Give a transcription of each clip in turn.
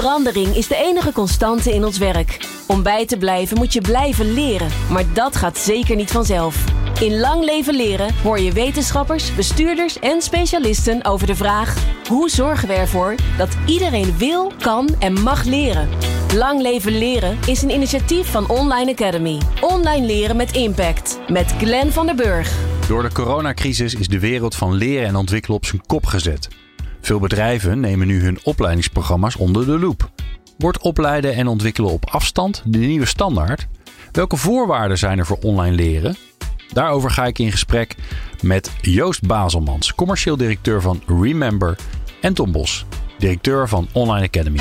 Verandering is de enige constante in ons werk. Om bij te blijven moet je blijven leren, maar dat gaat zeker niet vanzelf. In Lang Leven Leren hoor je wetenschappers, bestuurders en specialisten over de vraag: hoe zorgen we ervoor dat iedereen wil, kan en mag leren? Lang Leven Leren is een initiatief van Online Academy. Online leren met impact. Met Glenn van der Burg. Door de coronacrisis is de wereld van leren en ontwikkelen op zijn kop gezet. Veel bedrijven nemen nu hun opleidingsprogramma's onder de loep. Wordt opleiden en ontwikkelen op afstand de nieuwe standaard? Welke voorwaarden zijn er voor online leren? Daarover ga ik in gesprek met Joost Bazelmans, commercieel directeur van Remember, en Tom Bos, directeur van Online Academy.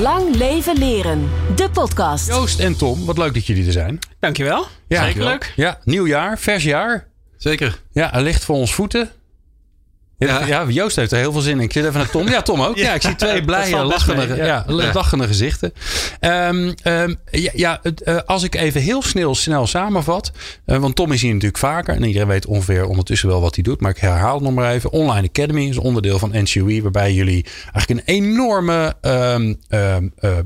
Lang leven leren, de podcast. Joost en Tom, wat leuk dat jullie er zijn. Dankjewel. Ja, Zeker leuk. Ja, nieuw jaar, vers jaar. Zeker. Ja, er ligt voor ons voeten. Ja. ja, Joost heeft er heel veel zin in. Ik zit even naar Tom. Ja, Tom ook. Ja, ik zie twee blije, lachende, ja. lachende gezichten. Um, um, ja, uh, als ik even heel snel, snel samenvat. Uh, want Tom is hier natuurlijk vaker. En iedereen weet ongeveer ondertussen wel wat hij doet. Maar ik herhaal het nog maar even. Online Academy is onderdeel van NCUE. Waarbij jullie eigenlijk een enorme um, uh,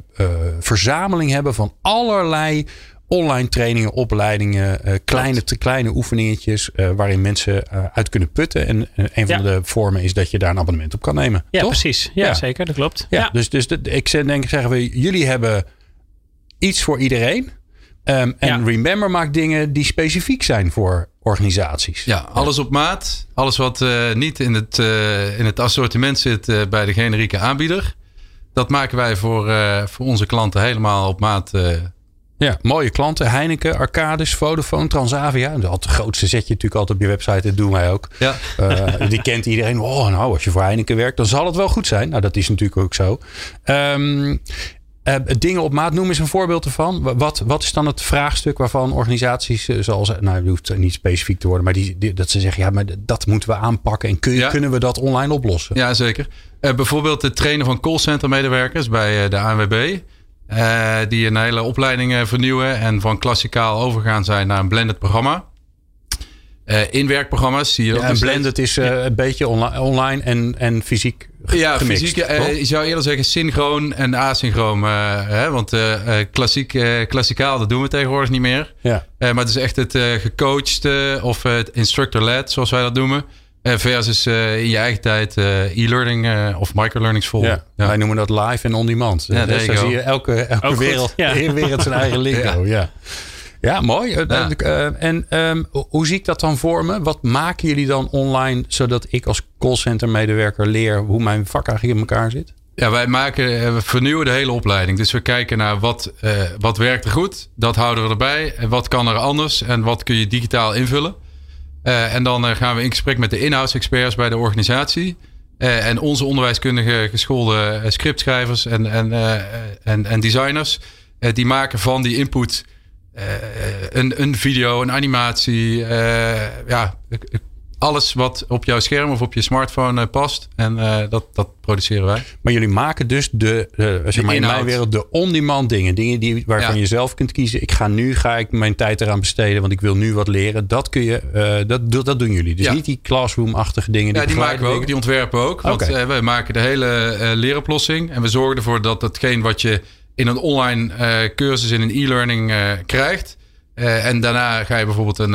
verzameling hebben van allerlei online trainingen, opleidingen, uh, kleine, te kleine oefeningetjes uh, waarin mensen uh, uit kunnen putten. En een van ja. de vormen is dat je daar een abonnement op kan nemen. Ja, toch? precies. Ja, ja, zeker. Dat klopt. Ja, Dus, dus de, ik denk, zeggen we, jullie hebben iets voor iedereen. Um, en Remember maakt dingen die specifiek zijn voor organisaties. Ja, alles op maat. Alles wat niet in het, in het assortiment zit bij de generieke aanbieder. Dat maken wij voor, voor onze klanten helemaal op maat ja, mooie klanten. Heineken, Arcadis, Vodafone, Transavia. Dat grootste zet je natuurlijk altijd op je website. Dat doen wij ook. Ja. Uh, die kent iedereen. Oh, nou, als je voor Heineken werkt, dan zal het wel goed zijn. Nou, dat is natuurlijk ook zo. Um, uh, dingen op maat, noem eens een voorbeeld ervan. Wat, wat is dan het vraagstuk waarvan organisaties uh, zoals, nou, het hoeft niet specifiek te worden, maar die, die, dat ze zeggen, ja, maar dat moeten we aanpakken en kun, ja. kunnen we dat online oplossen? Ja, zeker. bijvoorbeeld het trainen van callcenter medewerkers bij de ANWB. Uh, die een hele opleiding uh, vernieuwen en van klassikaal overgaan zijn naar een blended programma. Uh, inwerkprogramma's zie je ja, En blended is een beetje onli online en, en fysiek ja, gemixt. Fysiek, je zou eerder zeggen synchroon en asynchroon. hè, want klassiek, klassikaal, dat doen we tegenwoordig niet meer. Ja. maar het is echt het gecoachte of het instructor-led, zoals wij dat noemen. Versus uh, in je eigen tijd uh, e-learning uh, of microlearnings volgen. Ja, ja. Wij noemen dat live en on-demand. Ja, dus daar zie je elke, elke wereld, ja. wereld zijn eigen lingo. ja. Ja, mooi. en um, hoe zie ik dat dan voor me? Wat maken jullie dan online zodat ik als callcenter medewerker leer hoe mijn vak eigenlijk in elkaar zit? Ja, wij maken, we vernieuwen de hele opleiding. Dus we kijken naar wat, wat werkt er goed, dat houden we erbij. En wat kan er anders en wat kun je digitaal invullen. Uh, en dan uh, gaan we in gesprek met de inhoudsexperts bij de organisatie. Uh, en onze onderwijskundige geschoolde scriptschrijvers en, en, en, en designers. die maken van die input een, een video, een animatie. ja, alles wat op jouw scherm of op je smartphone past. En dat, dat produceren wij. Maar jullie maken dus de, de zeg maar in mijn wereld, de on-demand dingen. Dingen die, waarvan ja. je zelf kunt kiezen. Ik ga nu ga ik mijn tijd eraan besteden, want ik wil nu wat leren. Dat kun je, uh, dat, dat doen jullie. Dus ja. niet die classroom-achtige dingen. Die ja, die maken we ook. Die ontwerpen we ook. Want okay. uh, wij maken de hele leeroplossing. En we zorgen ervoor dat hetgeen wat je in een online cursus in een e-learning krijgt. en daarna ga je bijvoorbeeld een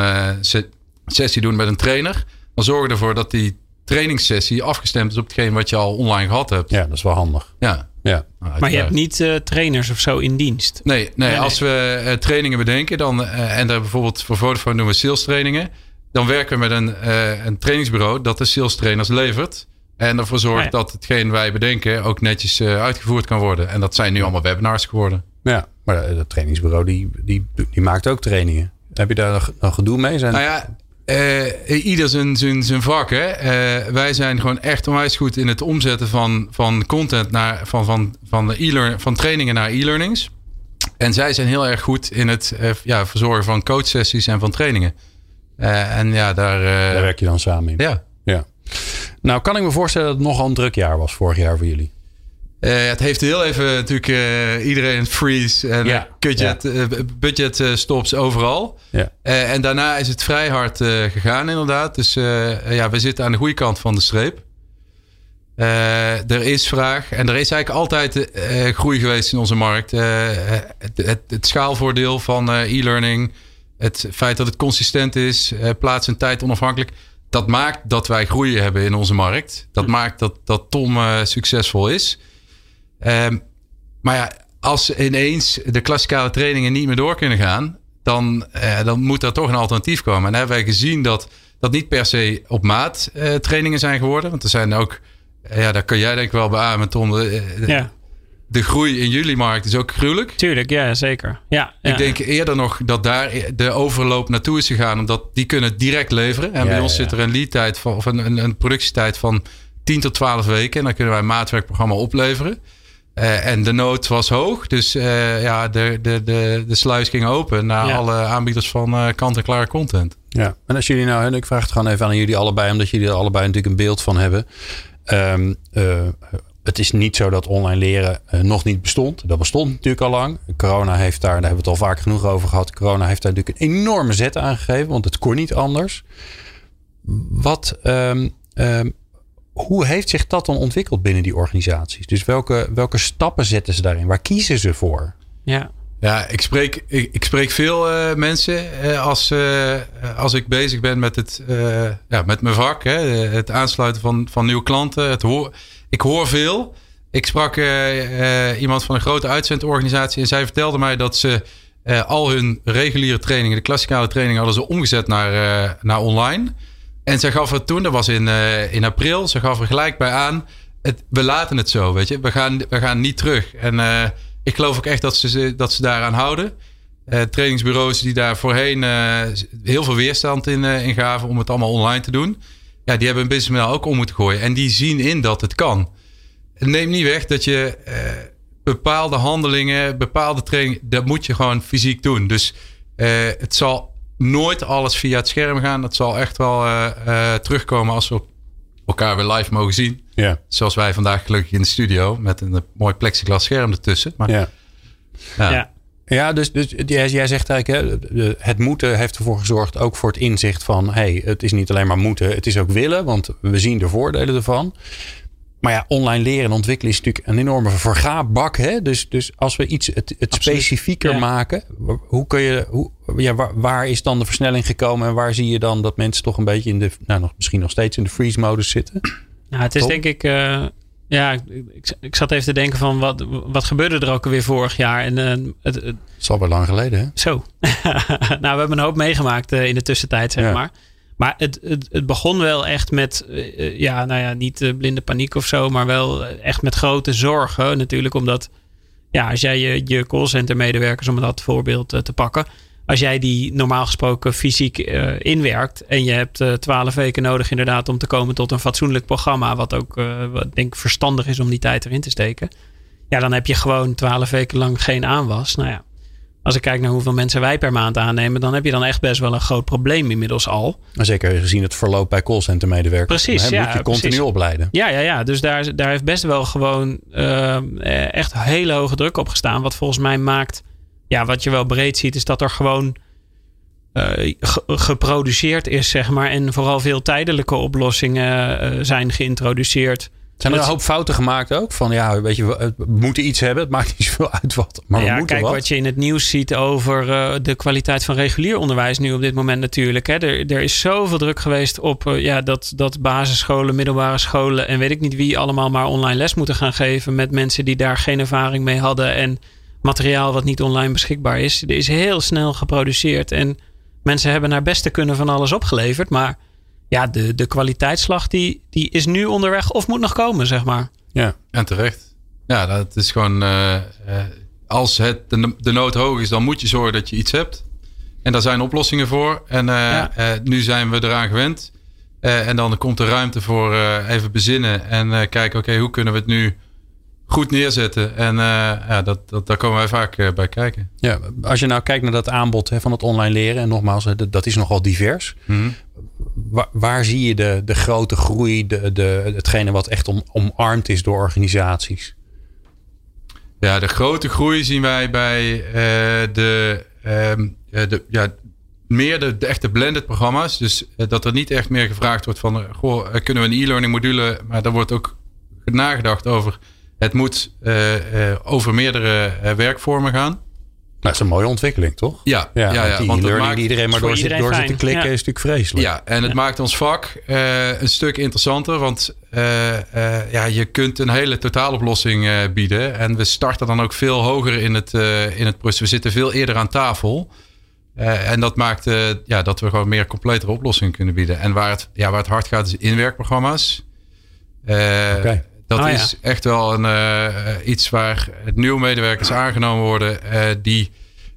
sessie doen met een trainer. Dan zorgen we ervoor dat die trainingssessie afgestemd is op hetgeen wat je al online gehad hebt. Ja, dat is wel handig. Ja. ja. Nou, maar je hebt niet uh, trainers of zo in dienst? Nee, nee, nee, nee. als we uh, trainingen bedenken dan, uh, en daar bijvoorbeeld voor Vodafone doen we sales trainingen. Dan werken we met een, een trainingsbureau dat de sales trainers levert. En ervoor zorgt ah, ja. dat hetgeen wij bedenken ook netjes uitgevoerd kan worden. En dat zijn nu allemaal webinars geworden. Ja, maar dat trainingsbureau die, die, die maakt ook trainingen. Heb je daar nog gedoe mee? Zijn... Nou ja, uh, ieder zijn, zijn, zijn vak. Hè? Uh, wij zijn gewoon echt onwijs goed in het omzetten van, van content naar, van, van, van, e van trainingen naar e-learnings. En zij zijn heel erg goed in het uh, ja, verzorgen van coachsessies en van trainingen. en ja, daar, daar werk je dan samen in. Ja. ja. Nou, kan ik me voorstellen dat het nogal een druk jaar was vorig jaar voor jullie. Uh, het heeft heel even natuurlijk uh, iedereen freeze en ja, budget, ja. uh, budget stops overal. Ja. en daarna is het vrij hard gegaan inderdaad. Dus ja, we zitten aan de goede kant van de streep. er is vraag en er is eigenlijk altijd groei geweest in onze markt. Het, het, het, schaalvoordeel van e-learning, het feit dat het consistent is, plaats en tijd onafhankelijk dat maakt dat wij groeien hebben in onze markt. Dat hm. maakt dat, dat Tom succesvol is. Um, maar ja, als ineens de klassikale trainingen niet meer door kunnen gaan, dan, eh, dan moet er toch een alternatief komen. En dan hebben wij gezien dat dat niet per se op maat eh, trainingen zijn geworden. Want er zijn ook, eh, ja, daar kun jij denk ik wel beamen, Tom. De, ja. de groei in jullie markt is ook gruwelijk. Tuurlijk, ja, zeker. Ja, Ik denk eerder nog dat daar de overloop naartoe is gegaan, omdat die kunnen direct leveren. En bij ons zit er een lead tijd van, of een, een, een productietijd van 10 tot 12 weken. En dan kunnen wij een maatwerkprogramma opleveren. Uh, en de nood was hoog. Dus uh, ja, de, de, de, de sluis ging open naar alle aanbieders van uh, kant-en-klare content. Ja, en als jullie nou, en ik vraag het gewoon even aan jullie allebei, omdat jullie er allebei natuurlijk een beeld van hebben. Um, het is niet zo dat online leren nog niet bestond. Dat bestond natuurlijk al lang. Corona heeft daar, daar hebben we het al vaak genoeg over gehad. Corona heeft daar natuurlijk een enorme zet aan gegeven, want het kon niet anders. Wat, um, um, hoe heeft zich dat dan ontwikkeld binnen die organisaties? Dus welke, welke stappen zetten ze daarin? Waar kiezen ze voor? Ja, ja ik, spreek, ik, ik spreek veel uh, mensen uh, als, uh, als ik bezig ben met, het, ja, met mijn vak. Hè, het aansluiten van, van nieuwe klanten. Het hoor, ik hoor veel. Ik sprak iemand van een grote uitzendorganisatie en zij vertelde mij dat ze al hun reguliere trainingen, de klassikale trainingen, hadden ze omgezet naar, naar online. En ze gaf er toen, dat was in, uh, in april, ze gaf er gelijk bij aan. Het, we laten het zo, weet je. We gaan, we gaan niet terug. En uh, ik geloof ook echt dat ze, dat ze daaraan houden. Uh, trainingsbureaus die daar voorheen heel veel weerstand in, in gaven om het allemaal online te doen. Ja, die hebben een businessmodel ook om moeten gooien. En die zien in dat het kan. Neem niet weg dat je bepaalde handelingen, bepaalde training, dat moet je gewoon fysiek doen. Dus het zal nooit alles via het scherm gaan. Dat zal echt wel uh, uh, terugkomen als we elkaar weer live mogen zien. Ja. Zoals wij vandaag gelukkig in de studio met een, mooi plexiglas scherm ertussen. Maar, ja. ja. ja. Ja, dus, dus jij, zegt eigenlijk, hè, het moeten heeft ervoor gezorgd, ook voor het inzicht van, hey, het is niet alleen maar moeten, het is ook willen, want we zien de voordelen ervan. Maar ja, online leren en ontwikkelen is natuurlijk een enorme vergaarbak. Hè? Dus, dus als we iets het, het specifieker maken, hoe kun je, hoe, ja, waar, waar, is dan de versnelling gekomen en waar zie je dan dat mensen toch een beetje in de, nou nog, misschien nog steeds in de freeze-modus zitten? Ja, het is denk ik, uh, ja, ik, ik zat even te denken van wat, wat gebeurde er ook alweer vorig jaar? En, uh, het, het, is wel lang geleden, hè? Zo. nou, we hebben een hoop meegemaakt uh, in de tussentijd, zeg maar. Maar het, het, begon wel echt met, uh, ja, nou ja, niet uh, blinde paniek of zo, maar wel echt met grote zorgen natuurlijk. Omdat, ja, als jij je, je callcenter medewerkers, om dat voorbeeld te pakken. Als jij die normaal gesproken fysiek inwerkt en je hebt twaalf weken nodig inderdaad om te komen tot een fatsoenlijk programma, wat ook, wat denk ik verstandig is om die tijd erin te steken. Ja, dan heb je gewoon twaalf weken lang geen aanwas. Nou ja, als ik kijk naar hoeveel mensen wij per maand aannemen, dan heb je dan echt best wel een groot probleem inmiddels al. Zeker gezien het verloop bij callcenter medewerkers. Precies, ja. Moet je continu precies. opleiden. Ja, ja, ja. Dus daar, daar heeft best wel gewoon uh, echt hele hoge druk op gestaan. Wat volgens mij maakt, ja, wat je wel breed ziet, is dat er gewoon uh, geproduceerd is, zeg maar. En vooral veel tijdelijke oplossingen uh, zijn geïntroduceerd. Zijn er een hoop fouten gemaakt ook? Van ja, weet je, we moeten iets hebben. Het maakt niet zoveel uit wat. Maar ja, we moeten kijk wat. wat je in het nieuws ziet over uh, de kwaliteit van regulier onderwijs nu op dit moment natuurlijk. Hè. Er, er is zoveel druk geweest op uh, ja, dat, dat basisscholen, middelbare scholen en weet ik niet wie allemaal maar online les moeten gaan geven met mensen die daar geen ervaring mee hadden en materiaal wat niet online beschikbaar is. Er is heel snel geproduceerd en mensen hebben naar beste kunnen van alles opgeleverd, maar ja, de, de kwaliteitsslag die, die is nu onderweg of moet nog komen, zeg maar. Ja, en terecht. Ja, dat is gewoon. Uh, als het de, de nood hoog is, dan moet je zorgen dat je iets hebt. En daar zijn oplossingen voor. En uh, ja. nu zijn we eraan gewend. en dan komt er ruimte voor even bezinnen en kijken, oké, hoe kunnen we het nu goed neerzetten. En uh, ja, dat, dat, daar komen wij vaak uh, bij kijken. Ja, als je nou kijkt naar dat aanbod hè, van het online leren. En nogmaals, dat, dat is nogal divers. -hmm. waar, waar, zie je de, de grote groei? De, de, hetgene wat echt om, omarmd is door organisaties? Ja, de grote groei zien wij bij uh, de, um, de, ja, meer de, de, echte blended programma's. Dus dat er niet echt meer gevraagd wordt van... Goh, kunnen we een e-learning module... maar daar wordt ook nagedacht over het moet over meerdere werkvormen gaan. Nou, dat is een mooie ontwikkeling, toch? Ja, ja, ja, ja die want learning maakt, die iedereen maar door, zit, door zit te klikken is natuurlijk vreselijk. Ja, en het maakt ons vak uh, een stuk interessanter. Want uh, uh, ja, je kunt een hele totaaloplossing bieden. En we starten dan ook veel hoger in het, in het proces. We zitten veel eerder aan tafel. en dat maakt ja, dat we gewoon meer completere oplossingen kunnen bieden. En waar het, ja, waar het hard gaat is inwerkprogramma's. Okay. Dat oh, is echt wel een, uh, iets waar nieuwe medewerkers aangenomen worden. Uh, die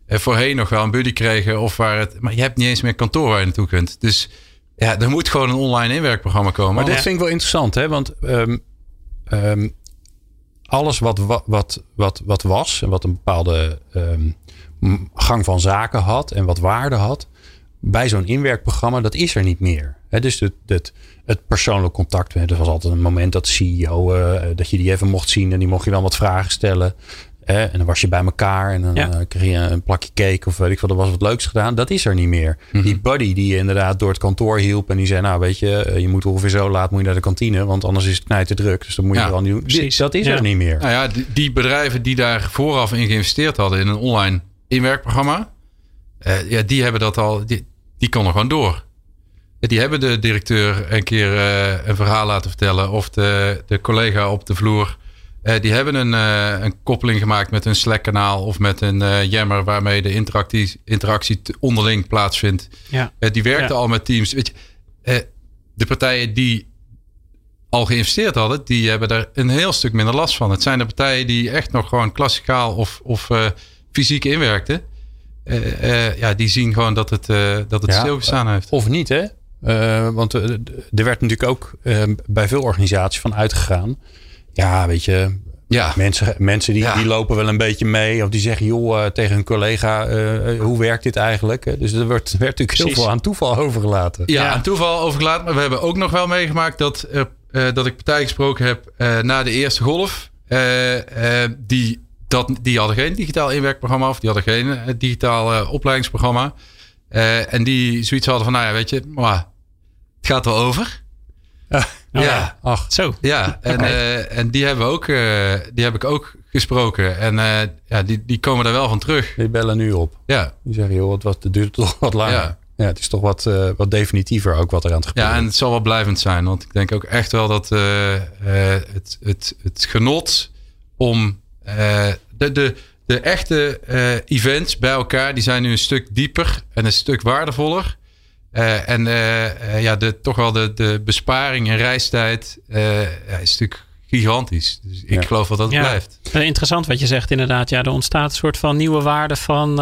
uh, voorheen nog wel een buddy kregen. Of waar het, maar je hebt niet eens meer kantoor waar je naartoe kunt. Dus ja, er moet gewoon een online inwerkprogramma komen. Maar dit vind ik wel interessant, hè? Want um, um, alles wat, wat, wat, wat was en wat een bepaalde um, gang van zaken had en wat waarde had, bij zo'n inwerkprogramma, dat is er niet meer. He, dus het, het, het persoonlijk contact. Er was altijd een moment dat de CEO, uh, dat je die even mocht zien en die mocht je dan wat vragen stellen. en dan was je bij elkaar en dan ja. uh, kreeg je een plakje cake of weet ik wat, er was wat leuks gedaan. Dat is er niet meer. Mm -hmm. Die buddy die je inderdaad door het kantoor hielp en die zei, nou weet je, je moet ongeveer zo laat moet je naar de kantine, want anders is het knijt te druk. Dus dat moet je ja, wel niet doen. Precies. Dat is er niet meer. Nou ja, die, die, bedrijven die daar vooraf in geïnvesteerd hadden in een online inwerkprogramma, uh, ja, die hebben dat al, die, die konden gewoon door. Die hebben de directeur een keer uh, een verhaal laten vertellen. Of de, de collega op de vloer. Uh, die hebben een, uh, een koppeling gemaakt met een Slack-kanaal. Of met een Jammer waarmee de interactie, interactie onderling plaatsvindt. Ja. die werkten ja. al met teams. Weet je, de partijen die al geïnvesteerd hadden, die hebben daar een heel stuk minder last van. Het zijn de partijen die echt nog gewoon klassikaal of, of fysiek inwerkten. ja, die zien gewoon dat het, dat het ja, stilgestaan heeft. Of niet, hè? Uh, want er werd natuurlijk ook uh, bij veel organisaties van uitgegaan. Ja, weet je, ja. mensen, mensen die, ja. die lopen wel een beetje mee. Of die zeggen, joh, uh, tegen hun collega, hoe werkt dit eigenlijk? Dus er werd, werd natuurlijk Precies. heel veel aan toeval overgelaten. Ja, ja, aan toeval overgelaten. Maar we hebben ook nog wel meegemaakt dat, dat ik partijen gesproken heb na de eerste golf. die, dat, die hadden geen digitaal inwerkprogramma of die hadden geen digitaal opleidingsprogramma. Uh, en die zoiets hadden van, nou ja, weet je, maar het gaat wel over. Ja, oh, ja. ach, zo. Ja, en, uh, en die, hebben we ook, uh, die heb ik ook gesproken. En ja, die, die komen daar wel van terug. Die bellen nu op. Ja. Die zeggen, joh, het, was, het duurt toch wat langer. Ja. ja, het is toch wat, wat definitiever ook wat er aan het gebeuren Ja, en het zal wel blijvend zijn. Want ik denk ook echt wel dat het, het, het genot om de, de, de echte uh, events bij elkaar, die zijn nu een stuk dieper en een stuk waardevoller. Uh, en uh, ja, de, toch wel de, de besparing en reistijd ja, is natuurlijk gigantisch. Dus ik ja. geloof dat dat ja. blijft. Interessant wat je zegt inderdaad. Ja, er ontstaat een soort van nieuwe waarde van,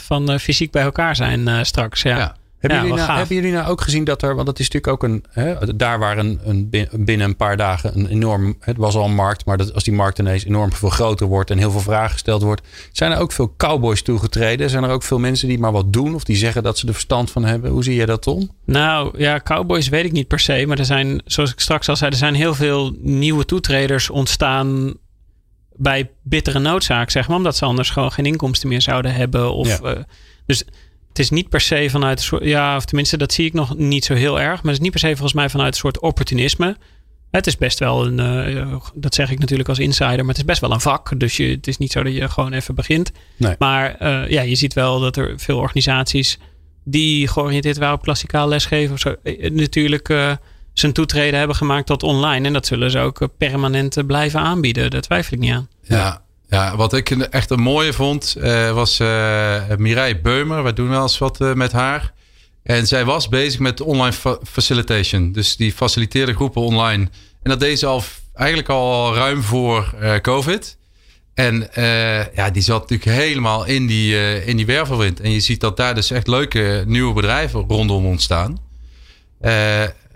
van fysiek bij elkaar zijn straks. ja. Hebben, ja, jullie nou, hebben jullie nou ook gezien dat er, want dat is natuurlijk ook een, hè, daar waar een, een, binnen een paar dagen een enorm, het was al een markt, maar dat, als die markt ineens enorm veel groter wordt en heel veel vragen gesteld wordt, zijn er ook veel cowboys toegetreden? Zijn er ook veel mensen die maar wat doen of die zeggen dat ze er verstand van hebben? Hoe zie je dat, Tom? Nou ja, cowboys weet ik niet per se, maar er zijn, zoals ik straks al zei, er zijn heel veel nieuwe toetreders ontstaan bij bittere noodzaak, zeg maar, omdat ze anders gewoon geen inkomsten meer zouden hebben. Of, ja. uh, dus het is niet per se vanuit een soort, ja, of tenminste, dat zie ik nog niet zo heel erg. Maar het is niet per se volgens mij vanuit een soort opportunisme. Het is best wel een, uh, dat zeg ik natuurlijk als insider, maar het is best wel een vak. Dus je, het is niet zo dat je gewoon even begint. Nee. Maar uh, ja, je ziet wel dat er veel organisaties die georiënteerd waren op klassikaal lesgeven of zo, eh, natuurlijk uh, zijn toetreden hebben gemaakt tot online. En dat zullen ze ook permanent blijven aanbieden. Daar twijfel ik niet aan. Ja, ja, wat ik echt een mooie vond, uh, was uh, Mireille Beumer. We doen wel eens wat uh, met haar. En zij was bezig met online fa facilitation. Dus die faciliteerde groepen online. En dat deed ze al eigenlijk al ruim voor COVID. En ja, die zat natuurlijk helemaal in die, in die wervelwind. En je ziet dat daar dus echt leuke nieuwe bedrijven rondom ontstaan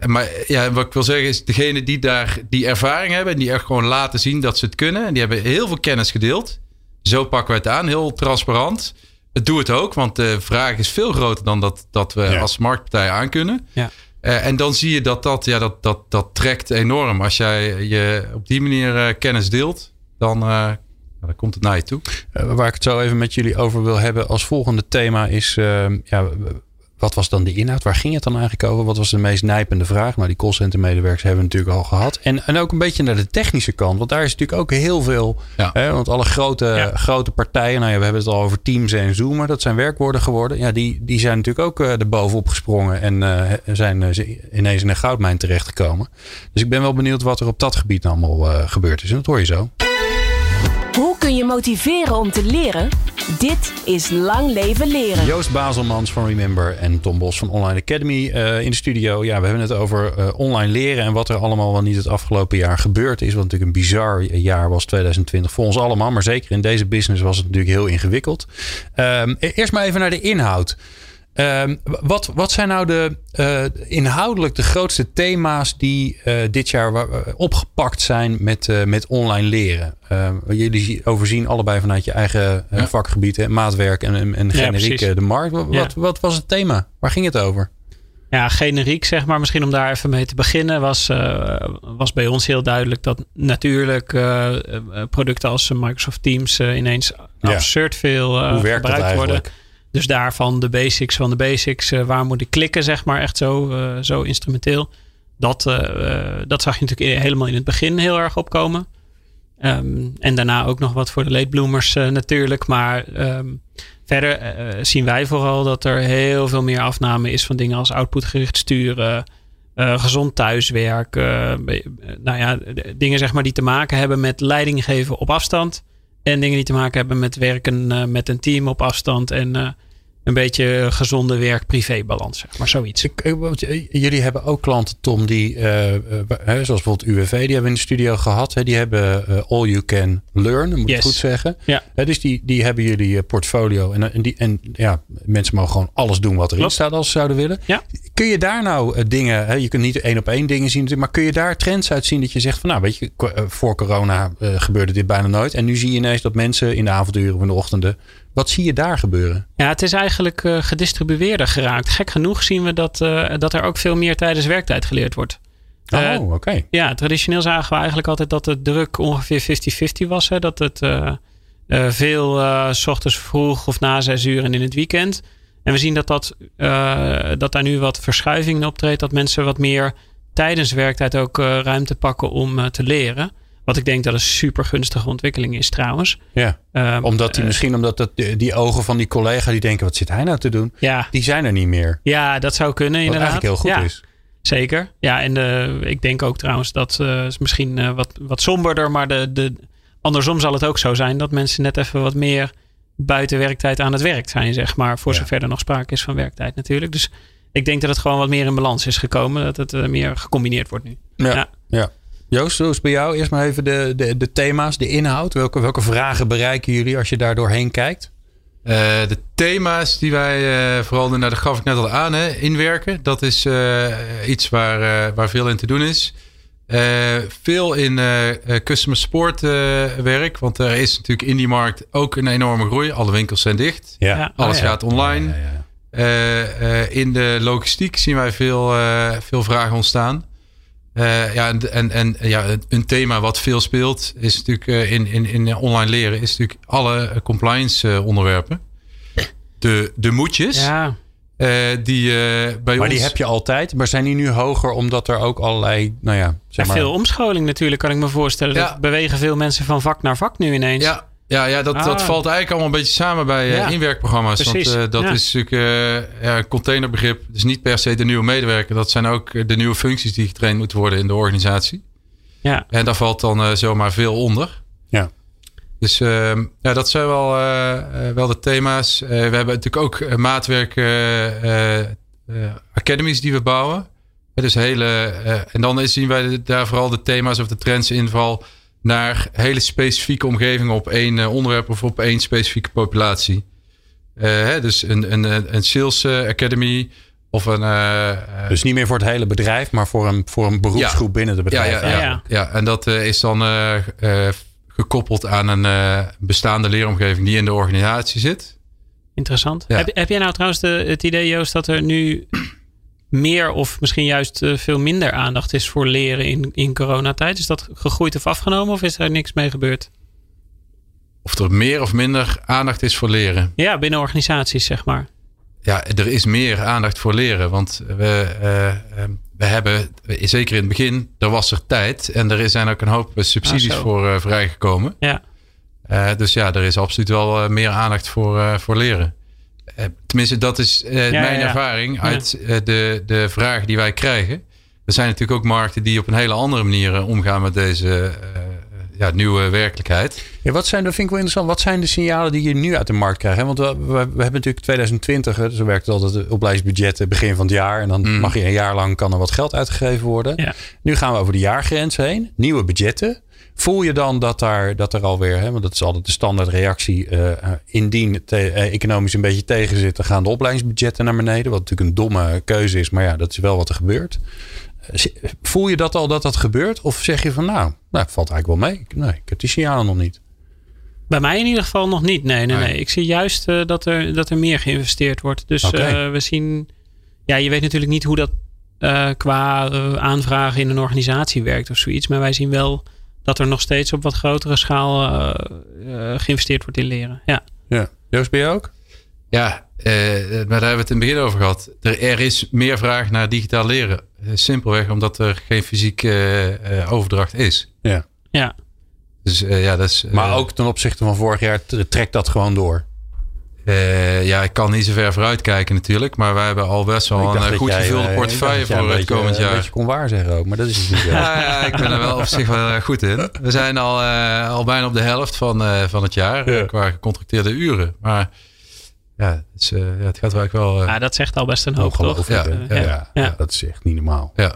maar ja, wat ik wil zeggen is, degene die daar die ervaring hebben en die echt gewoon laten zien dat ze het kunnen, en die hebben heel veel kennis gedeeld. Zo pakken we het aan, heel transparant. Het doe het ook, want de vraag is veel groter dan dat, dat we ja. als marktpartij aankunnen. Ja. Uh, en dan zie je dat dat, ja, dat, dat, dat trekt enorm. Als jij je op die manier uh, kennis deelt, dan, uh, dan komt het naar je toe. waar ik het zo even met jullie over wil hebben als volgende thema is... ja, wat was dan de inhoud? Waar ging het dan eigenlijk over? Wat was de meest nijpende vraag? Nou, die callcenter medewerkers hebben we natuurlijk al gehad. En, en ook een beetje naar de technische kant. Want daar is natuurlijk ook heel veel. Ja. Hè, want alle grote, grote partijen, nou ja, we hebben het al over Teams en Zoom, maar dat zijn werkwoorden geworden. Ja, die, die zijn natuurlijk ook uh, er bovenop gesprongen en uh, zijn uh, ineens in een goudmijn terechtgekomen. Dus ik ben wel benieuwd wat er op dat gebied allemaal gebeurd is. En dat hoor je zo. Hoe kun je motiveren om te leren? Dit is Lang Leven Leren. Joost Bazelmans van Remember en Tom Bos van Online Academy uh, in de studio. Ja, we hebben het over uh, online leren en wat er allemaal wel niet het afgelopen jaar gebeurd is. Wat natuurlijk een bizar jaar was 2020 voor ons allemaal. Maar zeker in deze business was het natuurlijk heel ingewikkeld. Um, eerst maar even naar de inhoud. Um, wat, wat zijn nou de uh, inhoudelijk de grootste thema's die uh, dit jaar opgepakt zijn met, uh, met online leren? jullie overzien allebei vanuit je eigen ja. vakgebied, hè? maatwerk en, en, en generiek ja, de markt. Wat, ja. wat, wat, was het thema? Waar ging het over? Ja, generiek zeg maar, misschien om daar even mee te beginnen, was, was bij ons heel duidelijk dat natuurlijk producten als Microsoft Teams ineens absurd veel gebruikt worden. Dus daarvan de basics van de basics. Uh, waar moet ik klikken, zeg maar. Echt zo, uh, zo instrumenteel. Dat, uh, dat zag je natuurlijk helemaal in het begin heel erg opkomen. Um, en daarna ook nog wat voor de late bloomers natuurlijk. Maar um, verder zien wij vooral dat er heel veel meer afname is van dingen als outputgericht sturen. gezond thuiswerk. nou ja, dingen zeg maar die te maken hebben met leiding geven op afstand. En dingen die te maken hebben met werken met een team op afstand. En een beetje gezonde werk-privé-balans, zeg maar zoiets. Ik, jullie hebben ook klanten, Tom, die, uh, uh, zoals bijvoorbeeld UWV, die hebben we in de studio gehad. Hè, die hebben uh, All You Can Learn, moet yes. ik goed zeggen. Ja. dus die, die hebben jullie portfolio. En, en, die, en ja, mensen mogen gewoon alles doen wat erin Klopt. staat als ze zouden willen. Ja. Kun je daar nou dingen, hè, je kunt niet één op één dingen zien, maar kun je daar trends uit zien dat je zegt van nou, weet je, voor corona gebeurde dit bijna nooit. En nu zie je ineens dat mensen in de avonduren of in de ochtenden wat zie je daar gebeuren? Ja, het is eigenlijk uh, gedistribueerder geraakt. Gek genoeg zien we dat, uh, dat er ook veel meer tijdens werktijd geleerd wordt. Oh, uh, oké. Okay. Ja, traditioneel zagen we eigenlijk altijd dat de druk ongeveer 50-50 was. Hè? Dat het veel s ochtends vroeg of na zes uur en in het weekend. En we zien dat, dat, dat daar nu wat verschuiving in optreedt. Dat mensen wat meer tijdens werktijd ook ruimte pakken om te leren. Wat ik denk dat een super gunstige ontwikkeling is trouwens. Ja, um, omdat die, uh, misschien omdat dat, die ogen van die collega die denken wat zit hij nou te doen? Ja. Die zijn er niet meer. Ja, dat zou kunnen wat inderdaad. eigenlijk heel goed ja. is. Zeker. Ja, en de, ik denk ook trouwens dat uh, is misschien uh, wat, wat somberder, maar de, de, andersom zal het ook zo zijn dat mensen net even wat meer buiten werktijd aan het werk zijn, zeg maar. Voor ja. zover er nog sprake is van werktijd natuurlijk. Dus ik denk dat het gewoon wat meer in balans is gekomen. Dat het meer gecombineerd wordt nu. Ja, ja. ja. Joost, is bij jou? Eerst maar even de, de, de thema's, de inhoud. Welke, welke vragen bereiken jullie als je daar doorheen kijkt? Uh, de thema's die wij uh, vooral, nou, dat gaf ik net al aan, hè, inwerken. Dat is uh, iets waar, waar veel in te doen is. veel in customer support werk. Want er is natuurlijk in die markt ook een enorme groei. Alle winkels zijn dicht. Ja. Alles ja. gaat online. Ja, in de logistiek zien wij veel, veel vragen ontstaan. Uh, ja, en, en, en ja, een thema wat veel speelt is natuurlijk uh, in, in, in online leren, is natuurlijk alle compliance uh, onderwerpen. De, de moedjes. Ja. die bij maar ons... die heb je altijd, maar zijn die nu hoger omdat er ook allerlei, nou ja, zeg maar... Veel omscholing natuurlijk, kan ik me voorstellen. Ja. Dat bewegen veel mensen van vak naar vak nu ineens. Ja, ja, ja dat, ah. dat valt eigenlijk allemaal een beetje samen bij ja. inwerkprogramma's. Precies. Want uh, dat ja. is natuurlijk uh, ja, een containerbegrip. Dus niet per se de nieuwe medewerker. Dat zijn ook de nieuwe functies die getraind moeten worden in de organisatie. Ja. En daar valt dan zomaar veel onder. Ja. Dus ehm, ja, dat zijn wel, wel de thema's. we hebben natuurlijk ook maatwerk academies die we bouwen. Dus hele, en dan zien wij daar vooral de thema's of de trends in vooral naar hele specifieke omgevingen op één uh, onderwerp of op één specifieke populatie. Uh, hè, dus een, een, een sales academy of een. dus niet meer voor het hele bedrijf, maar voor een, voor een beroepsgroep ja, binnen het bedrijf. Ja, ja, ja, ja. ja en dat is dan gekoppeld aan een bestaande leeromgeving die in de organisatie zit. Interessant. Heb, heb jij nou trouwens de, het idee, Joost, dat er nu meer of misschien juist uh, veel minder aandacht is voor leren in, in coronatijd? Is dat gegroeid of afgenomen of is er niks mee gebeurd? Of er meer of minder aandacht is voor leren? Ja, binnen organisaties zeg maar. ja, er is meer aandacht voor leren. Want we, we hebben, zeker in het begin, er was er tijd. En er zijn ook een hoop subsidies ah, voor vrijgekomen. Ja. dus ja, er is absoluut wel meer aandacht voor, voor leren. Tenminste, dat is mijn ervaring uit de, de vragen die wij krijgen. Er zijn natuurlijk ook markten die op een hele andere manier omgaan met deze ja, nieuwe werkelijkheid. Ja, wat zijn, dat vind ik wel interessant. Wat zijn de signalen die je nu uit de markt krijgt? Want we, we, hebben natuurlijk 2020, zo werkt het altijd, opleidingsbudgetten begin van het jaar. En dan mm. mag je een jaar lang kan er wat geld uitgegeven worden. Ja. Nu gaan we over de jaargrens heen. Nieuwe budgetten. Voel je dan dat, daar, dat er alweer, hè, want dat is altijd de standaardreactie, uh, indien te, uh, economisch een beetje tegen zit, dan gaan de opleidingsbudgetten naar beneden. Wat natuurlijk een domme keuze is, maar ja, dat is wel wat er gebeurt. Voel je dat al dat dat gebeurt? Of zeg je van nou, nou het valt eigenlijk wel mee. Nee, ik heb die signalen nog niet. Bij mij in ieder geval nog niet. Nee, nee, nee. Ik zie juist uh, dat, er, dat er meer geïnvesteerd wordt. Dus okay. we zien. Ja, je weet natuurlijk niet hoe dat qua aanvragen in een organisatie werkt of zoiets. Maar wij zien wel dat er nog steeds op wat grotere schaal geïnvesteerd wordt in leren. Ja. ja. Joost, ben je ook? Ja, maar daar hebben we het in het begin over gehad. Er, er is meer vraag naar digitaal leren. Simpelweg omdat er geen fysieke overdracht is. Ja. Ja. Dus, uh, ja, dat is, uh, maar ook ten opzichte van vorig jaar trekt dat gewoon door. Uh, ja, ik kan niet zo ver vooruit kijken natuurlijk. Maar wij hebben al best wel een goed gevulde portefeuille voor het komend jaar. Dat je kon waar zeggen ook, maar dat is het niet zo. ja, ja, ik ben er wel op zich wel goed in. We zijn al, al bijna op de helft van, van het jaar ja. qua gecontracteerde uren. Maar ja, het, is, ja, het gaat wel wel... ja, dat zegt al best een hoop, toch? Ja, ja, ja, dat is echt niet normaal. Ja.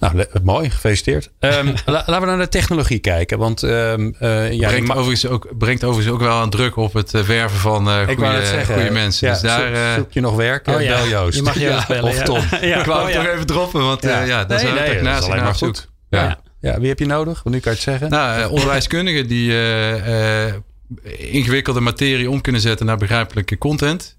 Nou, mooi, gefeliciteerd. Um, laten we naar de technologie kijken. Want um, uh, ja, brengt, overigens ook, brengt overigens ook wel een druk op het uh, werven van uh, goede, goede mensen. Ja, dus daar zoek je nog werk? Oh, ja. Bel Joost. Je mag Joost bellen. Of Tom. Ik wou het toch even droppen, want ja, ja dat nee, is nee, naast alleen maar goed. Ja. Ja. wie heb je nodig? Want nu kan je het zeggen. Nou, onderwijskundigen die ingewikkelde materie om kunnen zetten naar begrijpelijke content.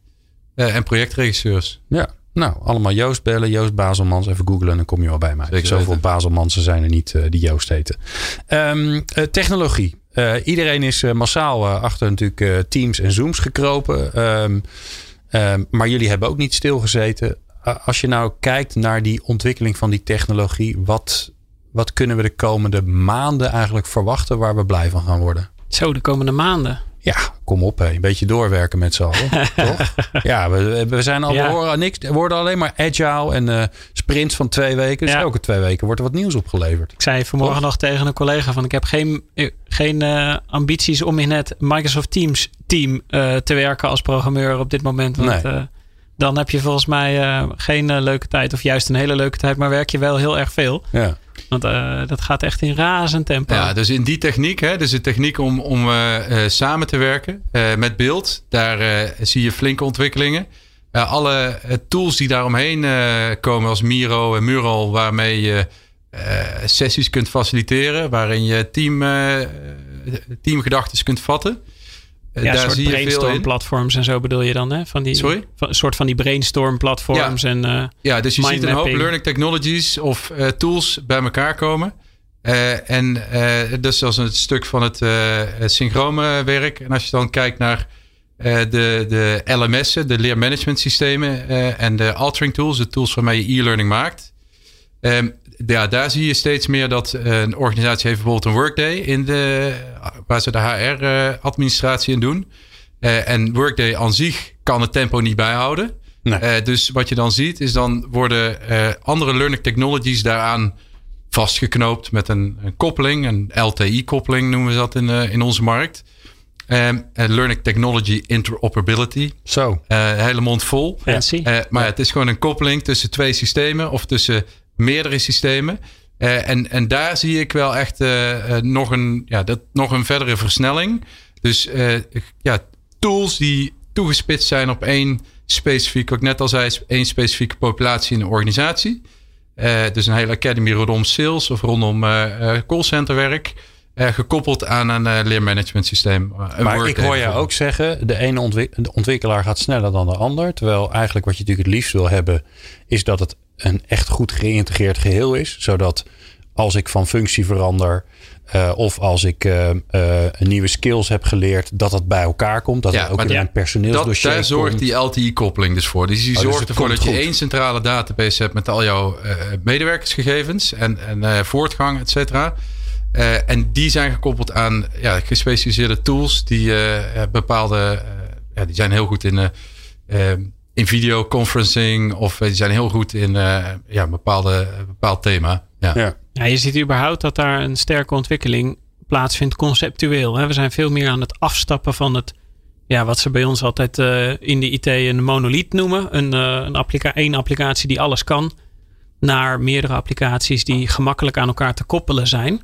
en projectregisseurs. Ja, nou, allemaal Joost bellen. Joost Bazelmans. Even googlen en dan kom je wel bij mij. Zeker Zoveel Bazelmansen zijn er niet uh, die Joost heten. Um, technologie. Uh, iedereen is massaal achter natuurlijk Teams en Zooms gekropen. Um, um, maar jullie hebben ook niet stilgezeten. als je nou kijkt naar die ontwikkeling van die technologie. Wat, wat kunnen we de komende maanden eigenlijk verwachten waar we blij van gaan worden? Zo, de komende maanden. Ja, kom op, hè. een beetje doorwerken met z'n allen. toch? Ja, we, we zijn al, ja. we, horen niks, we worden alleen maar agile en uh, sprints van twee weken. Dus ja. elke twee weken wordt er wat nieuws opgeleverd. Ik zei vanmorgen toch? nog tegen een collega van ik heb geen, eh, geen uh, ambities om in het Microsoft Teams team uh, te werken als programmeur op dit moment. Want nee. Dan heb je volgens mij geen leuke tijd of juist een hele leuke tijd, maar werk je wel heel erg veel. Ja. Want uh, dat gaat echt in razend tempo. Ja, dus in die techniek, hè, dus de techniek om, om uh, samen te werken met beeld, daar zie je flinke ontwikkelingen. alle tools die daaromheen komen, als Miro en Mural, waarmee je sessies kunt faciliteren, waarin je team, teamgedachten kunt vatten. Ja, daar soort zie brainstorm platforms en zo bedoel je dan, hè? Van die, Sorry? Van, een soort van die brainstorm platforms ja. en uh, Ja, dus je ziet een hoop learning technologies of uh, tools bij elkaar komen. Uh, en dat is als een stuk van het synchrome werk. En als je dan kijkt naar de, de LMS'en, de leermanagement systemen en de altering tools, de tools waarmee je e-learning maakt. Um, ja, daar zie je steeds meer dat een organisatie heeft bijvoorbeeld een workday in de, waar ze de HR-administratie in doen. Uh, en workday aan zich kan het tempo niet bijhouden. Nee. Uh, dus wat je dan ziet is dan worden uh, andere learning technologies daaraan vastgeknoopt met een, een koppeling, een LTI-koppeling noemen we dat in, in onze markt. Um, learning Technology Interoperability. Zo. hele mond vol. Fancy. maar ja, het is gewoon een koppeling tussen twee systemen of tussen meerdere systemen. Uh, en, en daar zie ik wel echt uh, uh, nog, een, ja, dat, nog een verdere versnelling. Dus ja, tools die toegespitst zijn op één specifieke, wat ik net al zei, één specifieke populatie in een organisatie. dus een hele academy rondom sales of rondom callcenterwerk. gekoppeld aan een leermanagement systeem. maar ik hoor jou ook zeggen, de ene ontwik de ontwikkelaar gaat sneller dan de ander. Terwijl eigenlijk wat je natuurlijk het liefst wil hebben, is dat het een echt goed geïntegreerd geheel is. Zodat als ik van functie verander, Uh, of als ik uh, uh, nieuwe skills heb geleerd, dat dat bij elkaar komt. Dat ja, ook in een personeelsdossier Daar zorgt komt. die LTI-koppeling dus voor. Dus die Oh, dus zorgt ervoor dat je één centrale database hebt met al jouw medewerkersgegevens en, en voortgang, et cetera. en die zijn gekoppeld aan ja, gespecialiseerde tools die bepaalde, ja, die zijn heel goed in in videoconferencing of die zijn heel goed in uh, ja, een bepaalde, bepaald thema. Ja. Ja. Ja, je ziet überhaupt dat daar een sterke ontwikkeling plaatsvindt conceptueel. Hè. We zijn veel meer aan het afstappen van het, ja, wat ze bij ons altijd uh, in de IT een monolith noemen. Een, uh, een applica één applicatie die alles kan. Naar meerdere applicaties die gemakkelijk aan elkaar te koppelen zijn.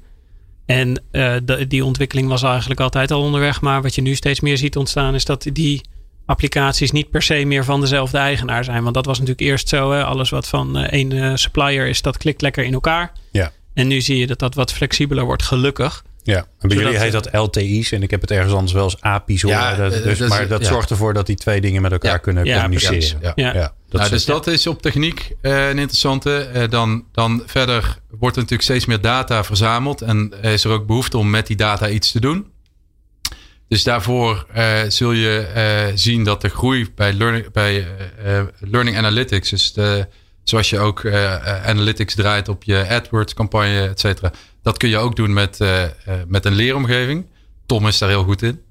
En de, die ontwikkeling was eigenlijk altijd al onderweg. Maar wat je nu steeds meer ziet ontstaan is dat die applicaties niet per se meer van dezelfde eigenaar zijn. Want dat was natuurlijk eerst zo. Hè? Alles wat van één uh, supplier is, dat klikt lekker in elkaar. Ja. En nu zie je dat dat wat flexibeler wordt, gelukkig. Ja, en bij Zodat, jullie heet dat LTI's en ik heb het ergens anders wel eens API's horen. Ja, dat, eh, dus, dat is- maar dat ja. zorgt ervoor dat die twee dingen met elkaar Ja. kunnen Ja, communiceren. Ja. Ja. dat nou, dus dat is op techniek eh, een interessante. Eh, dan, dan verder wordt er natuurlijk steeds meer data verzameld. En is er ook behoefte om met die data iets te doen. Dus daarvoor eh, zul je eh, zien dat de groei bij learning, bij, eh, learning analytics, dus de, zoals je ook analytics draait op je AdWords campagne, et cetera. Dat kun je ook doen met, met een leeromgeving. Tom is daar heel goed in.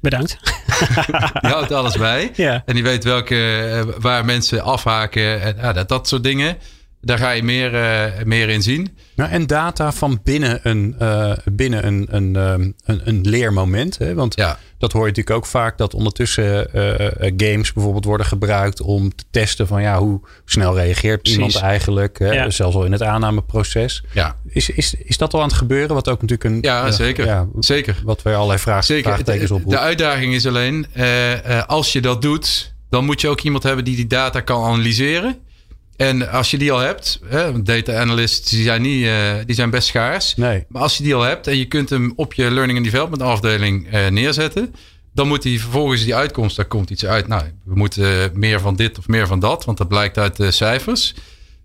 Bedankt. Die houdt alles bij. Ja. En die weet welke, waar mensen afhaken. En ja, dat, dat soort dingen. Daar ga je meer, eh, meer in zien. Nou, en data van binnen een, eh, binnen een, een, ehm, een, een leermoment. Hè? Want Ja. dat hoor je natuurlijk ook vaak dat ondertussen eh, games bijvoorbeeld worden gebruikt om te testen van ja, hoe snel reageert Precies. iemand eigenlijk. Hè? Ja. Zelfs al in het aannameproces. Ja, Is, is, is dat al aan het gebeuren? Wat ook natuurlijk een. ja zeker. ja, zeker. wat weer allerlei vraag, Zeker. vraagtekens De, oproept. de uitdaging is alleen, eh, eh, als je dat doet, dan moet je ook iemand hebben die die data kan analyseren. En als je die al hebt, hè, data analysts die zijn, niet, eh, die zijn best schaars. Nee. Maar als je die al hebt en je kunt hem op je learning and development afdeling eh, neerzetten, dan moet hij vervolgens die uitkomst, daar komt iets uit. Nou, we moeten meer van dit of meer van dat, want dat blijkt uit de cijfers.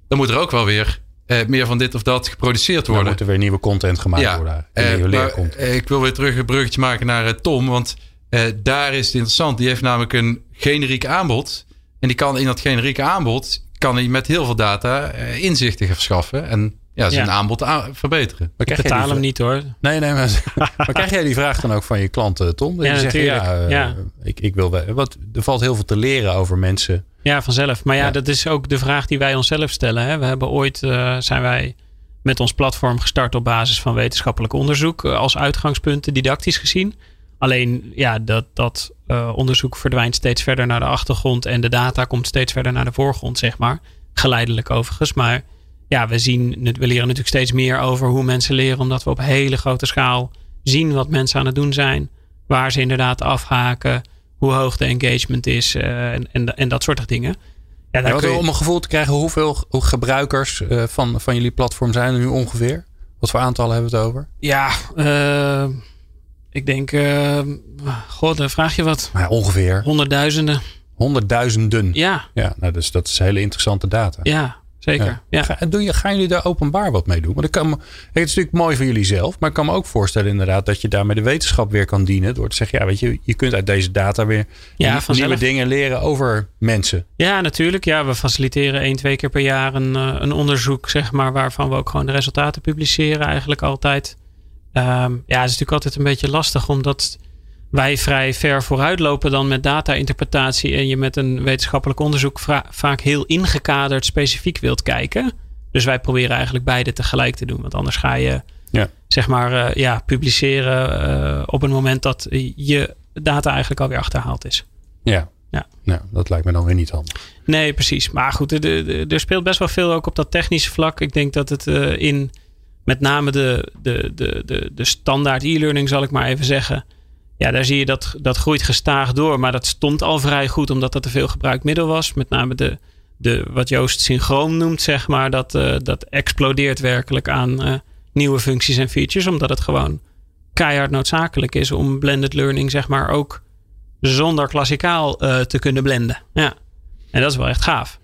Dan moet er ook wel weer eh, meer van dit of dat geproduceerd Dan worden. moet er weer nieuwe content gemaakt worden. En eh, nieuwe leercontent. eh, ik wil weer terug een bruggetje maken naar eh, Tom. Want eh, daar is het interessant. Die heeft namelijk een generiek aanbod. En die kan in dat generieke aanbod... kan hij met heel veel data eh, inzichten verschaffen. En ja, zijn Ja. aanbod verbeteren. Maar Ik betaal hem niet hoor. Nee, nee, maar, maar krijg jij die vraag dan ook van je klanten, Tom? Ja, die zeggen, ja, natuurlijk. eh, Ja. Ik, ik wil wel. Wat, er valt heel veel te leren over mensen. Ja, vanzelf. Maar ja, Ja. dat is ook de vraag die wij onszelf stellen. Hè. We hebben ooit, eh, zijn wij met ons platform gestart op basis van wetenschappelijk onderzoek. als uitgangspunten, didactisch gezien. Alleen, ja, dat, dat eh, onderzoek verdwijnt steeds verder naar de achtergrond. En de data komt steeds verder naar de voorgrond, zeg maar. Geleidelijk overigens. Maar ja, we, zien, we leren natuurlijk steeds meer over hoe mensen leren. Omdat we op hele grote schaal zien wat mensen aan het doen zijn. Waar ze inderdaad afhaken. Hoe hoog de engagement is. eh, en, en, en dat soort dingen. Ja, daar je- Om een gevoel te krijgen, hoeveel hoe gebruikers eh, van, van jullie platform zijn er nu ongeveer? Wat voor aantallen hebben we het over? Ja, ik denk, eh, god, dan vraag je wat. Maar ongeveer Honderdduizenden. honderdduizenden. Ja, Ja, nou, dus dat is hele interessante data. ja, zeker. Ja. Ja. Ga, doen je, gaan jullie daar openbaar wat mee doen? Want ik kan me, het is natuurlijk mooi voor jullie zelf. Maar ik kan me ook voorstellen inderdaad dat je daarmee de wetenschap weer kan dienen. Door te zeggen, ja weet je, je kunt uit deze data weer Ja, nieuwe dingen leren over mensen. Ja, natuurlijk. Ja, we faciliteren één, twee keer per jaar een, eh, een onderzoek, zeg maar, waarvan we ook gewoon de resultaten publiceren, eigenlijk altijd. Ehm, ja, het is natuurlijk altijd een beetje lastig, omdat wij vrij ver vooruit lopen dan met data-interpretatie en je met een wetenschappelijk onderzoek vaak heel ingekaderd specifiek wilt kijken. Dus wij proberen eigenlijk beide tegelijk te doen, want anders ga je, Ja. zeg maar, eh, ja, publiceren eh, op een moment dat je data eigenlijk alweer achterhaald is. Ja. Ja. Nou, dat lijkt me dan weer niet handig. Nee, precies. Maar goed, er- er er speelt best wel veel ook op dat technische vlak. Ik denk dat het eh, in met name de, de, de, de, de standaard e-learning, zal ik maar even zeggen. Ja, daar zie je dat dat groeit gestaag door. Maar dat stond al vrij goed, omdat dat een veel gebruikt middel was. Met name de, de wat Joost synchroon noemt, zeg maar. Dat, eh, dat explodeert werkelijk aan eh, nieuwe functies en features. Omdat het gewoon keihard noodzakelijk is om blended learning, zeg maar, ook zonder klassikaal eh, te kunnen blenden. Ja. En dat is wel echt gaaf.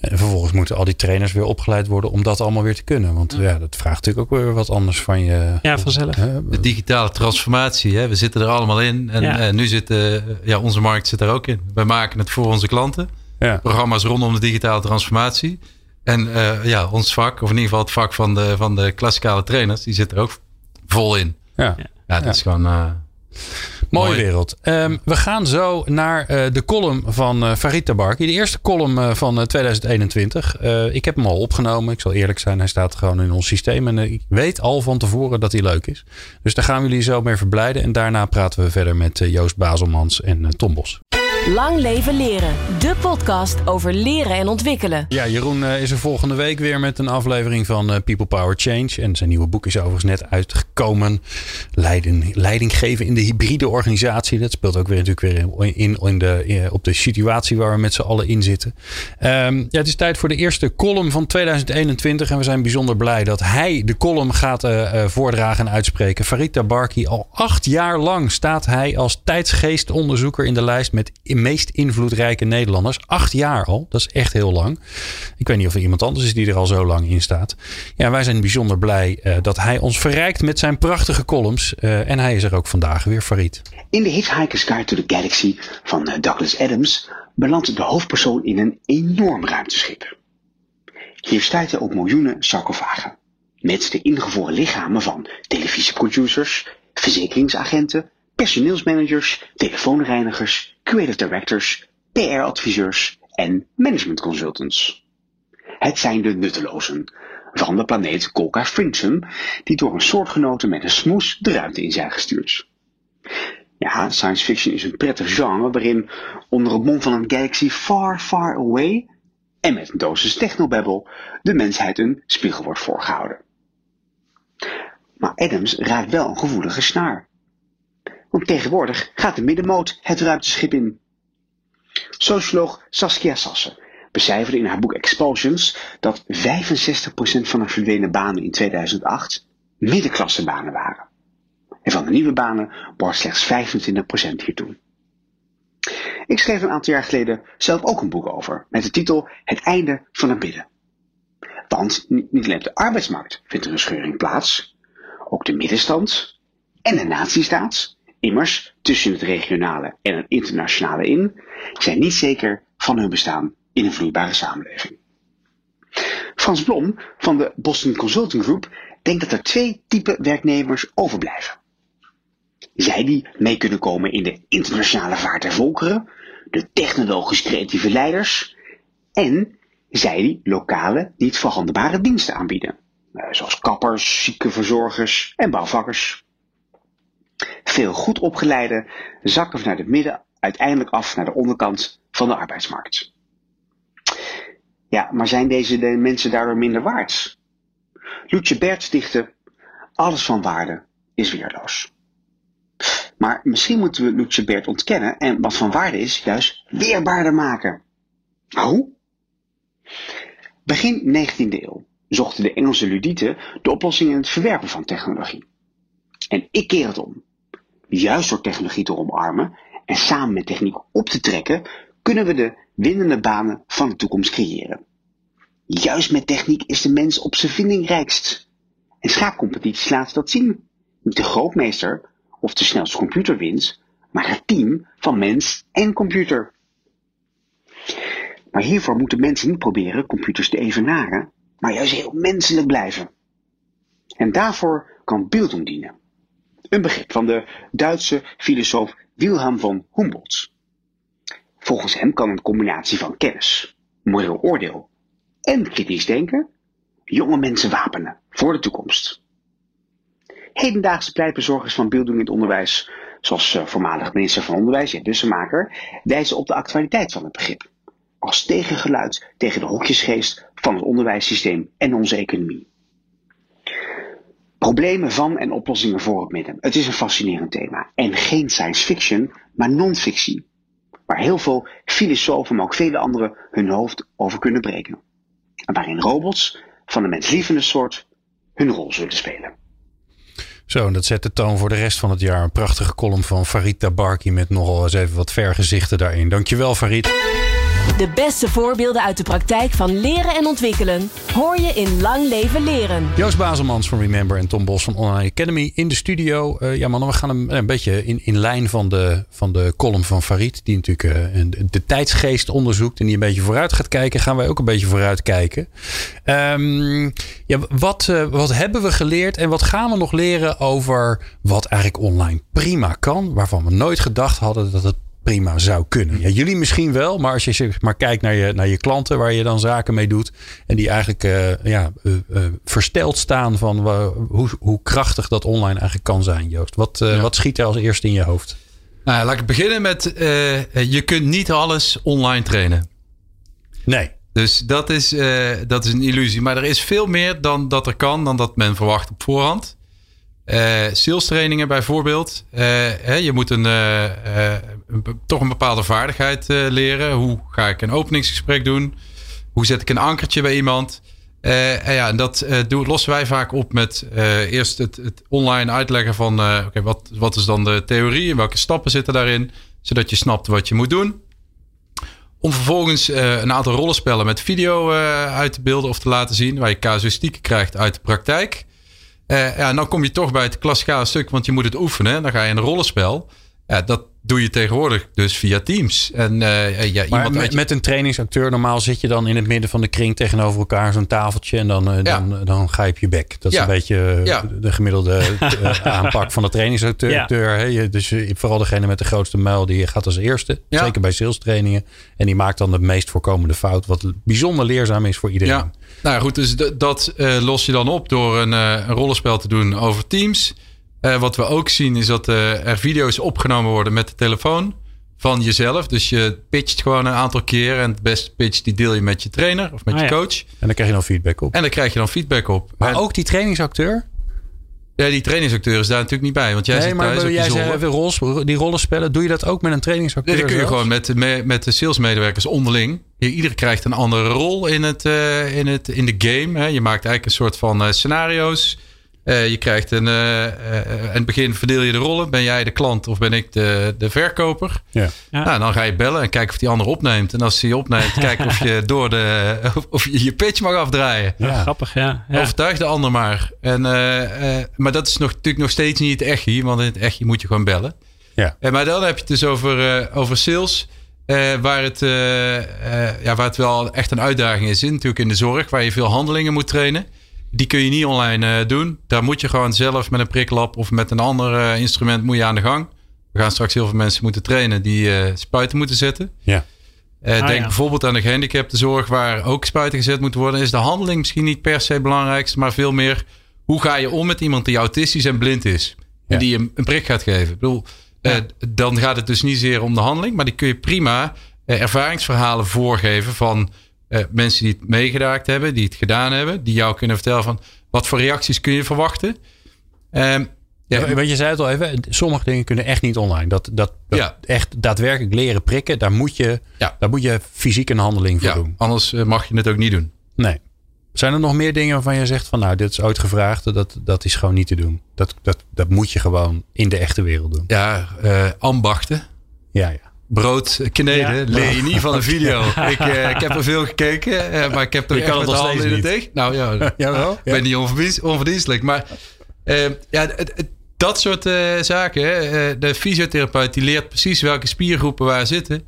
En vervolgens moeten al die trainers weer opgeleid worden om dat allemaal weer te kunnen. Want ja, dat vraagt natuurlijk ook weer wat anders van je. Ja, vanzelf. De digitale transformatie, hè? we zitten er allemaal in. En ja. nu zit ja, onze markt zit er ook in. Wij maken het voor onze klanten. Ja. Programma's rondom de digitale transformatie. En uh, ja, ons vak, of in ieder geval het vak van de, van de klassikale trainers, die zit er ook vol in. Ja, ja dat is gewoon. Uh, Mooie wereld. Um, we gaan zo naar uh, de column van uh, Farid Tabarki. De eerste column uh, van 2021. ik heb hem al opgenomen. Ik zal eerlijk zijn, hij staat gewoon in ons systeem. En ik weet al van tevoren dat hij leuk is. Dus daar gaan we jullie zo mee verblijden. En daarna praten we verder met Joost Bazelmans en Tom Bos. Lang leven leren. De podcast over leren en ontwikkelen. Ja, Jeroen uh, is er volgende week weer met een aflevering van uh, People Power Change. En zijn nieuwe boek is overigens net uitgekomen. Leiding, leiding geven in de hybride organisatie. Dat speelt ook weer natuurlijk weer in, in, de, in, op de situatie waar we met z'n allen in zitten. Um, ja, het is tijd voor de eerste column van 2021. En we zijn bijzonder blij dat hij de column gaat voordragen en uitspreken. Farid Tabarki, al acht jaar lang staat hij als tijdsgeestonderzoeker in de lijst met meest invloedrijke Nederlanders. Acht jaar al, dat is echt heel lang. Ik weet niet of er iemand anders is die er al zo lang in staat. Ja, wij zijn bijzonder blij uh, dat hij ons verrijkt met zijn prachtige columns. Uh, en hij is er ook vandaag weer, Farid. In de Hitchhiker's Guide to the Galaxy van uh, Douglas Adams belandt de hoofdpersoon in een enorm ruimteschip. Hier stuit hij op miljoenen sarcofagen. Met de ingevroren lichamen van televisieproducers, verzekeringsagenten, personeelsmanagers, telefoonreinigers, creative directors, PR-adviseurs en management consultants. Het zijn de nuttelozen van de planeet Colca Frinchum, die door een soortgenoten met een smoes de ruimte in zijn gestuurd. Ja, science fiction is een prettig genre waarin onder het mom van een galaxy far, far away en met een dosis technobabble de mensheid een spiegel wordt voorgehouden. Maar Adams raakt wel een gevoelige snaar. Want tegenwoordig gaat de middenmoot het ruimteschip in. Socioloog Saskia Sassen becijferde in haar boek Expulsions dat 65% van de verdwenen banen in 2008 middenklassebanen waren. En van de nieuwe banen behoort slechts 25% hiertoe. Ik schreef een aantal jaar geleden zelf ook een boek over, met de titel Het einde van het midden. Want niet alleen op de arbeidsmarkt vindt er een scheuring plaats, ook de middenstand en de nazistaat Immers, tussen het regionale en het internationale in, zijn niet zeker van hun bestaan in een vloeibare samenleving. Frans Blom van de Boston Consulting Group denkt dat er twee typen werknemers overblijven. Zij die mee kunnen komen in de internationale vaart der volkeren, de technologisch creatieve leiders, en zij die lokale, niet verhandelbare diensten aanbieden, eh, zoals kappers, ziekenverzorgers en bouwvakkers. Veel goed opgeleide zakken vanuit het midden uiteindelijk af naar de onderkant van de arbeidsmarkt. Ja, maar zijn deze de mensen daardoor minder waard? Lutje Bert stichtte, alles van waarde is weerloos. Maar misschien moeten we Lutje Bert ontkennen en wat van waarde is juist weerbaarder maken. Hoe? Begin 19e eeuw zochten de Engelse ludieten de oplossing in het verwerpen van technologie. En ik keer het om. Juist door technologie te omarmen en samen met techniek op te trekken, kunnen we de winnende banen van de toekomst creëren. Juist met techniek is de mens op zijn vindingrijkst. En schaakcompetities laten dat zien. Niet de grootmeester of de snelste computer wint, maar het team van mens en computer. Maar hiervoor moeten mensen niet proberen computers te evenaren, maar juist heel menselijk blijven. En daarvoor kan beelding dienen. Een begrip van de Duitse filosoof Wilhelm von Humboldt. Volgens hem kan een combinatie van kennis, moreel oordeel en kritisch denken jonge mensen wapenen voor de toekomst. Hedendaagse pleitbezorgers van beelding in het onderwijs, zoals uh, voormalig minister van Onderwijs, Jet Bussemaker, wijzen op de actualiteit van het begrip. Als tegengeluid tegen de hokjesgeest van het onderwijssysteem en onze economie. Problemen van en oplossingen voor het midden. Het is een fascinerend thema. En geen science fiction, maar non-fictie. Waar heel veel filosofen, maar ook vele anderen hun hoofd over kunnen breken. En waarin robots van de menslievende soort hun rol zullen spelen. Zo, en dat zet de toon voor de rest van het jaar. Een prachtige column van Farid Tabarki met nogal eens even wat vergezichten daarin. Dankjewel Farid. De beste voorbeelden uit de praktijk van leren en ontwikkelen hoor je in Lang Leven Leren. Joost Bazelmans van Remember en Tom Bos van Online Academy in de studio. Uh, ja man, we gaan een, een beetje in, in lijn van de, van de column van Farid. Die natuurlijk uh, de tijdsgeest onderzoekt en die een beetje vooruit gaat kijken. Gaan wij ook een beetje vooruit kijken. Um, ja, wat, wat hebben we geleerd en wat gaan we nog leren over wat eigenlijk online prima kan. Waarvan we nooit gedacht hadden dat het prima zou kunnen. Ja, jullie misschien wel, maar als je maar kijkt naar je, naar je klanten waar je dan zaken mee doet. En die eigenlijk uh, ja, uh, uh, versteld staan van hoe, hoe krachtig dat online eigenlijk kan zijn, Joost. Wat, ja. wat schiet er als eerste in je hoofd? Nou, laat ik beginnen met je kunt niet alles online trainen. Nee. Dus dat is, dat is een illusie. Maar er is veel meer dan dat er kan, dan dat men verwacht op voorhand. Uh, sales trainingen bijvoorbeeld. Uh, hè, je moet een, uh, toch een bepaalde vaardigheid leren. Hoe ga ik een openingsgesprek doen? Hoe zet ik een ankertje bij iemand? en ja, dat doen, lossen wij vaak op met eerst het, het, online uitleggen van oké, wat, wat is dan de theorie en welke stappen zitten daarin, zodat je snapt wat je moet doen. Om vervolgens een aantal rollenspellen met video uit te beelden of te laten zien, waar je casuïstiek krijgt uit de praktijk. Uh, ja, dan kom je toch bij het klassikale stuk, want je moet het oefenen. Dan ga je in een rollenspel. Ja, dat doe je tegenwoordig dus via Teams. En, uh, ja, iemand met, met, een trainingsacteur, normaal zit je dan in het midden van de kring tegenover elkaar, zo'n tafeltje. En dan, uh, ja. dan, dan ga je op je bek. Dat is ja. een beetje ja. de gemiddelde aanpak van de trainingsacteur. Hè? Dus vooral degene met de grootste muil, die gaat als eerste. Zeker bij sales trainingen. En die maakt dan de meest voorkomende fout, wat bijzonder leerzaam is voor iedereen. Ja. Nou ja, goed, dus dat los je dan op door een, een rollenspel te doen over Teams. Uh, wat we ook zien is dat uh, er video's opgenomen worden met de telefoon van jezelf. Dus je pitcht gewoon een aantal keer. En het beste pitch die deel je met je trainer of met ah, je coach. Ja. En dan krijg je dan feedback op. En dan krijg je dan feedback op. Maar en, ook die trainingsacteur? Ja, die trainingsacteur is daar natuurlijk niet bij. Want jij nee, zit maar thuis jij zei rol, die rollen spelen. Doe je dat ook met een trainingsacteur? Nee, dat kun je gewoon met, met, met de salesmedewerkers onderling. Iedereen krijgt een andere rol in, het, uh, in, het, in de game. Hè. Je maakt eigenlijk een soort van uh, scenario's. Uh, je krijgt een. Uh, uh, in het begin verdeel je de rollen. Ben jij de klant of ben ik de, de verkoper? Ja. ja. Nou, dan ga je bellen en kijken of die ander opneemt. En als hij opneemt, kijken of je door de. of je je pitch mag afdraaien. Ja, grappig, ja. ja. Overtuig de ander maar. En, maar dat is nog, natuurlijk nog steeds niet het echi. Want in het echi moet je gewoon bellen. Ja. maar dan heb je het dus over, over sales. waar, het, ja, waar het wel echt een uitdaging is. In, natuurlijk in de zorg, waar je veel handelingen moet trainen. Die kun je niet online uh, doen. Daar moet je gewoon zelf met een priklap of met een ander uh, instrument moet je aan de gang. We gaan straks heel veel mensen moeten trainen die uh, spuiten moeten zetten. Ja. Ah, denk ja. bijvoorbeeld aan de gehandicaptenzorg waar ook spuiten gezet moeten worden. Is de handeling misschien niet per se het belangrijkste, maar veel meer hoe ga je om met iemand die autistisch en blind is. En die je een prik gaat geven. Ik bedoel, ja. dan gaat het dus niet zeer om de handeling, maar die kun je prima ervaringsverhalen voorgeven van uh, mensen die het meegedaan hebben, die het gedaan hebben, die jou kunnen vertellen van wat voor reacties kun je verwachten. Um, ja, want je zei het al even, sommige dingen kunnen echt niet online. Dat, dat, dat ja. echt daadwerkelijk leren prikken, daar moet je, ja. daar moet je fysiek een handeling voor ja, doen. Anders uh, mag je het ook niet doen. Nee. Zijn er nog meer dingen waarvan je zegt van nou, dit is uitgevraagd, dat, dat is gewoon niet te doen. Dat, dat, dat moet je gewoon in de echte wereld doen. Ja, uh, ambachten. Ja, ja brood kneden. Ja. Leer je niet van een video. ik, uh, ik heb er veel gekeken, uh, maar ik heb toch je echt met de handen in het deeg. Nou ja, Jawel, ik ben niet onverdienst, onverdienstelijk. Maar uh, ja, het, het, dat soort zaken. de fysiotherapeut die leert precies welke spiergroepen waar zitten.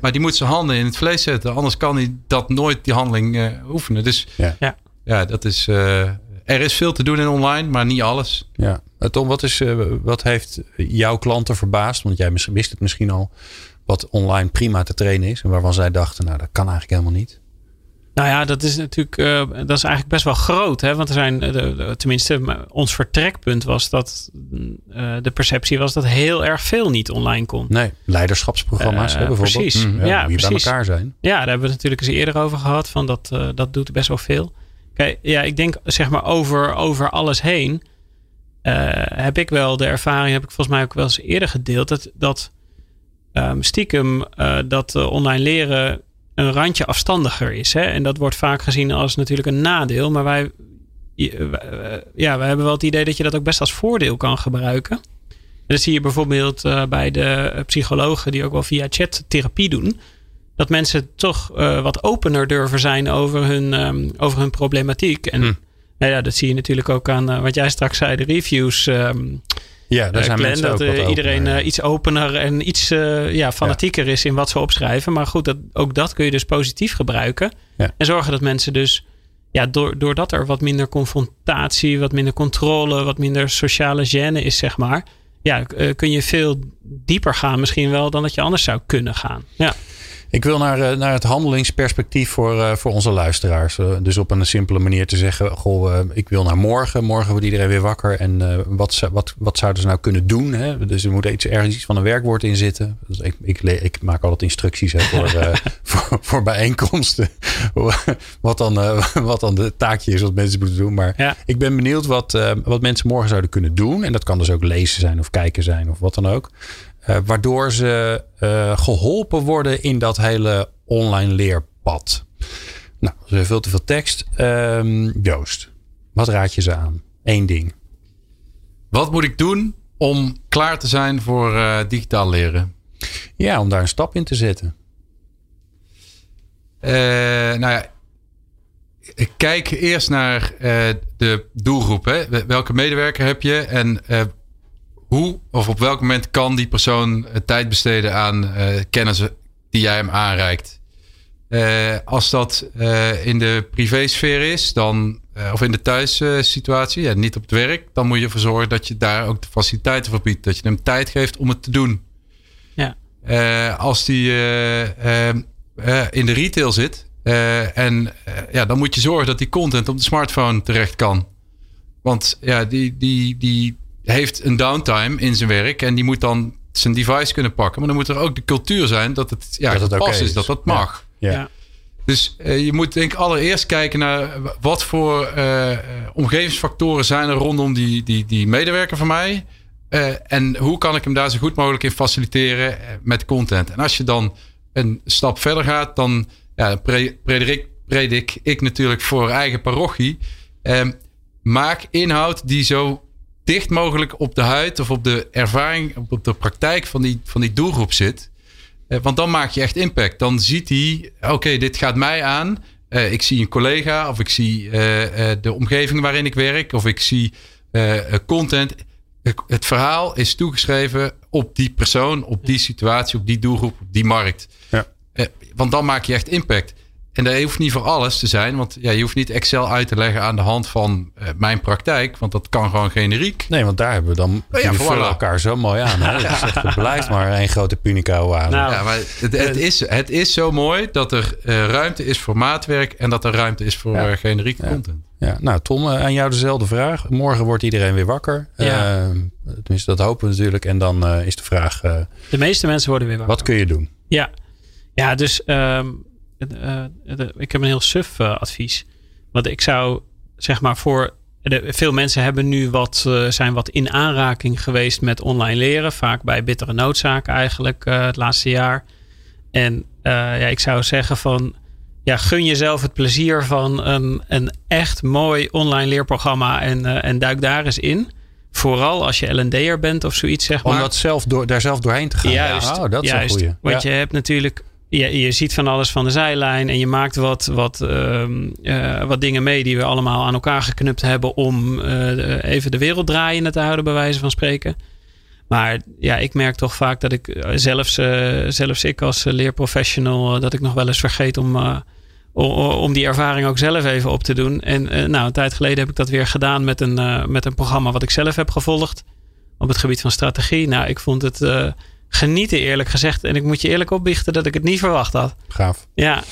maar die moet zijn handen in het vlees zetten. Anders kan hij dat nooit, die handeling oefenen. Dus ja, ja. ja dat is... er is veel te doen in online, maar niet alles. Ja. Tom, wat, is, wat heeft jouw klanten verbaasd? Want jij wist het misschien al wat online prima te trainen is. En waarvan zij dachten, nou dat kan eigenlijk helemaal niet. Nou ja, dat is natuurlijk uh, dat is eigenlijk best wel groot. Hè? Want er zijn, de, de, tenminste, ons vertrekpunt was dat uh, de perceptie was dat heel erg veel niet online kon. Nee, leiderschapsprogramma's uh, hè, bijvoorbeeld. Precies. Mm, ja, ja die precies. bij elkaar zijn. Ja, daar hebben we het natuurlijk eens eerder over gehad. Van dat, dat doet best wel veel. Ja, ik denk zeg maar over, over alles heen. heb ik wel de ervaring, heb ik volgens mij ook wel eens eerder gedeeld. Dat, dat um, stiekem uh, dat uh, online leren een randje afstandiger is. Hè? En dat wordt vaak gezien als natuurlijk een nadeel. Maar wij, ja, wij hebben wel het idee dat je dat ook best als voordeel kan gebruiken. En dat zie je bijvoorbeeld bij de psychologen die ook wel via chat therapie doen. Dat mensen toch wat opener durven zijn over hun, um, over hun problematiek. En hm. nou ja, dat zie je natuurlijk ook aan wat jij straks zei, de reviews. Um, ja, daar zijn mensen dat ook iedereen iets opener en iets ja, fanatieker is in wat ze opschrijven. Maar goed, dat, ook dat kun je dus positief gebruiken. En zorgen dat mensen dus ja, doordat er wat minder confrontatie, wat minder controle, wat minder sociale gêne is, zeg maar. Ja, eh, kun je veel dieper gaan misschien wel dan dat je anders zou kunnen gaan. Ja. Ik wil naar, eh, naar het handelingsperspectief voor, uh, voor onze luisteraars. Uh, dus op een simpele manier te zeggen: Goh, ik wil naar morgen. Morgen wordt iedereen weer wakker. En wat, wat, wat zouden ze nou kunnen doen? Hè? Dus er moet iets, ergens iets van een werkwoord in zitten. Dus ik, ik, ik maak altijd instructies hè, voor, voor, voor, bijeenkomsten. wat, dan, wat dan de taakje is wat mensen moeten doen. Maar ik ben benieuwd wat, wat mensen morgen zouden kunnen doen. En dat kan dus ook lezen zijn of kijken zijn of wat dan ook. Uh, waardoor ze uh, geholpen worden in dat hele online leerpad. Nou, is veel te veel tekst. Um, Joost, wat raad je ze aan? Eén ding. Wat moet ik doen om klaar te zijn voor uh, digitaal leren? Ja, om daar een stap in te zetten. nou ja, kijk eerst naar de doelgroep. Hè? Welke medewerker heb je en hoe of op welk moment kan die persoon uh, tijd besteden aan uh, kennis die jij hem aanreikt? Uh, als dat in de privésfeer is, dan, of in de thuissituatie, ja, niet op het werk, dan moet je ervoor zorgen dat je daar ook de faciliteiten voor biedt. Dat je hem tijd geeft om het te doen. Ja. als die in de retail zit, en ja, dan moet je zorgen dat die content op de smartphone terecht kan. Want ja, die, die, die heeft een downtime in zijn werk en die moet dan zijn device kunnen pakken. Maar dan moet er ook de cultuur zijn dat het, ja, dat het pas is, dat dat mag. Ja. Dus uh, je moet denk ik allereerst kijken naar wat voor uh, omgevingsfactoren zijn er rondom die, die, die medewerker van mij. Uh, en hoe kan ik hem daar zo goed mogelijk in faciliteren met content. En als je dan een stap verder gaat, dan ja, predik, predik ik natuurlijk voor eigen parochie. maak inhoud die zo dicht mogelijk op de huid of op de ervaring, op de praktijk van die, van die doelgroep zit. Eh, want dan maak je echt impact. Dan ziet hij, oké, dit gaat mij aan. Uh, ik zie een collega of ik zie uh, de omgeving waarin ik werk of ik zie content. Het verhaal is toegeschreven op die persoon, op die situatie, op die doelgroep, op die markt. Ja. want dan maak je echt impact. En dat hoeft niet voor alles te zijn, want ja, je hoeft niet Excel uit te leggen aan de hand van uh, mijn praktijk, want dat kan gewoon generiek. Nee, want daar hebben we dan oh, ja, vullen elkaar zo mooi aan. Hè? ja. het blijft maar één grote punica aan. Nou, ja, maar het, het, is, het is zo mooi dat er uh, ruimte is voor maatwerk en dat er ruimte is voor ja. uh, generieke content. Ja, nou Tom, aan jou dezelfde vraag. Morgen wordt iedereen weer wakker. Ja. tenminste, dat hopen we natuurlijk. En dan is de vraag... de meeste mensen worden weer wakker. Wat kun je doen? Ja, ja dus... Um, uh, ik heb een heel suf uh, advies. Want ik zou zeg maar voor. De, veel mensen hebben nu wat, zijn wat in aanraking geweest met online leren. Vaak bij bittere noodzaak eigenlijk het laatste jaar. En ja, ik zou zeggen van. Ja, gun jezelf het plezier van een, een echt mooi online leerprogramma en, en duik daar eens in. Vooral als je L&D'er bent of zoiets, zeg maar. Om dat zelf door, daar zelf doorheen te gaan. Juist, oh, dat is juist, een goeie. Want je hebt natuurlijk je, je ziet van alles van de zijlijn en je maakt wat, wat, uh, uh, wat dingen mee die we allemaal aan elkaar geknupt hebben om uh, even de wereld draaiende te houden, bij wijze van spreken. Maar ja, ik merk toch vaak dat ik eh, zelfs, zelfs ik als leerprofessional, dat ik nog wel eens vergeet om, om die ervaring ook zelf even op te doen. En nou, een tijd geleden heb ik dat weer gedaan met een, met een programma wat ik zelf heb gevolgd op het gebied van strategie. Nou, ik vond het genieten, eerlijk gezegd. En ik moet je eerlijk opbiechten dat ik het niet verwacht had. Gaaf. Ja.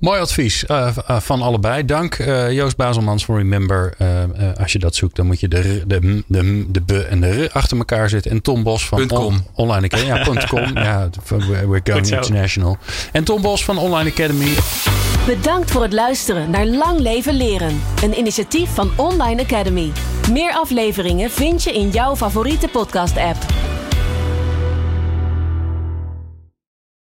Mooi advies uh, van allebei. Dank uh, Joost Bazelmans voor Remember. Uh, als je dat zoekt, dan moet je de, de, de, de B en de R achter elkaar zetten. En Tom Bos van on, Online Academy. Ja, .com. ja, we're going international. En Tom Bos van Online Academy. Bedankt voor het luisteren naar Lang Leven Leren. Een initiatief van Online Academy. Meer afleveringen vind je in jouw favoriete podcast app.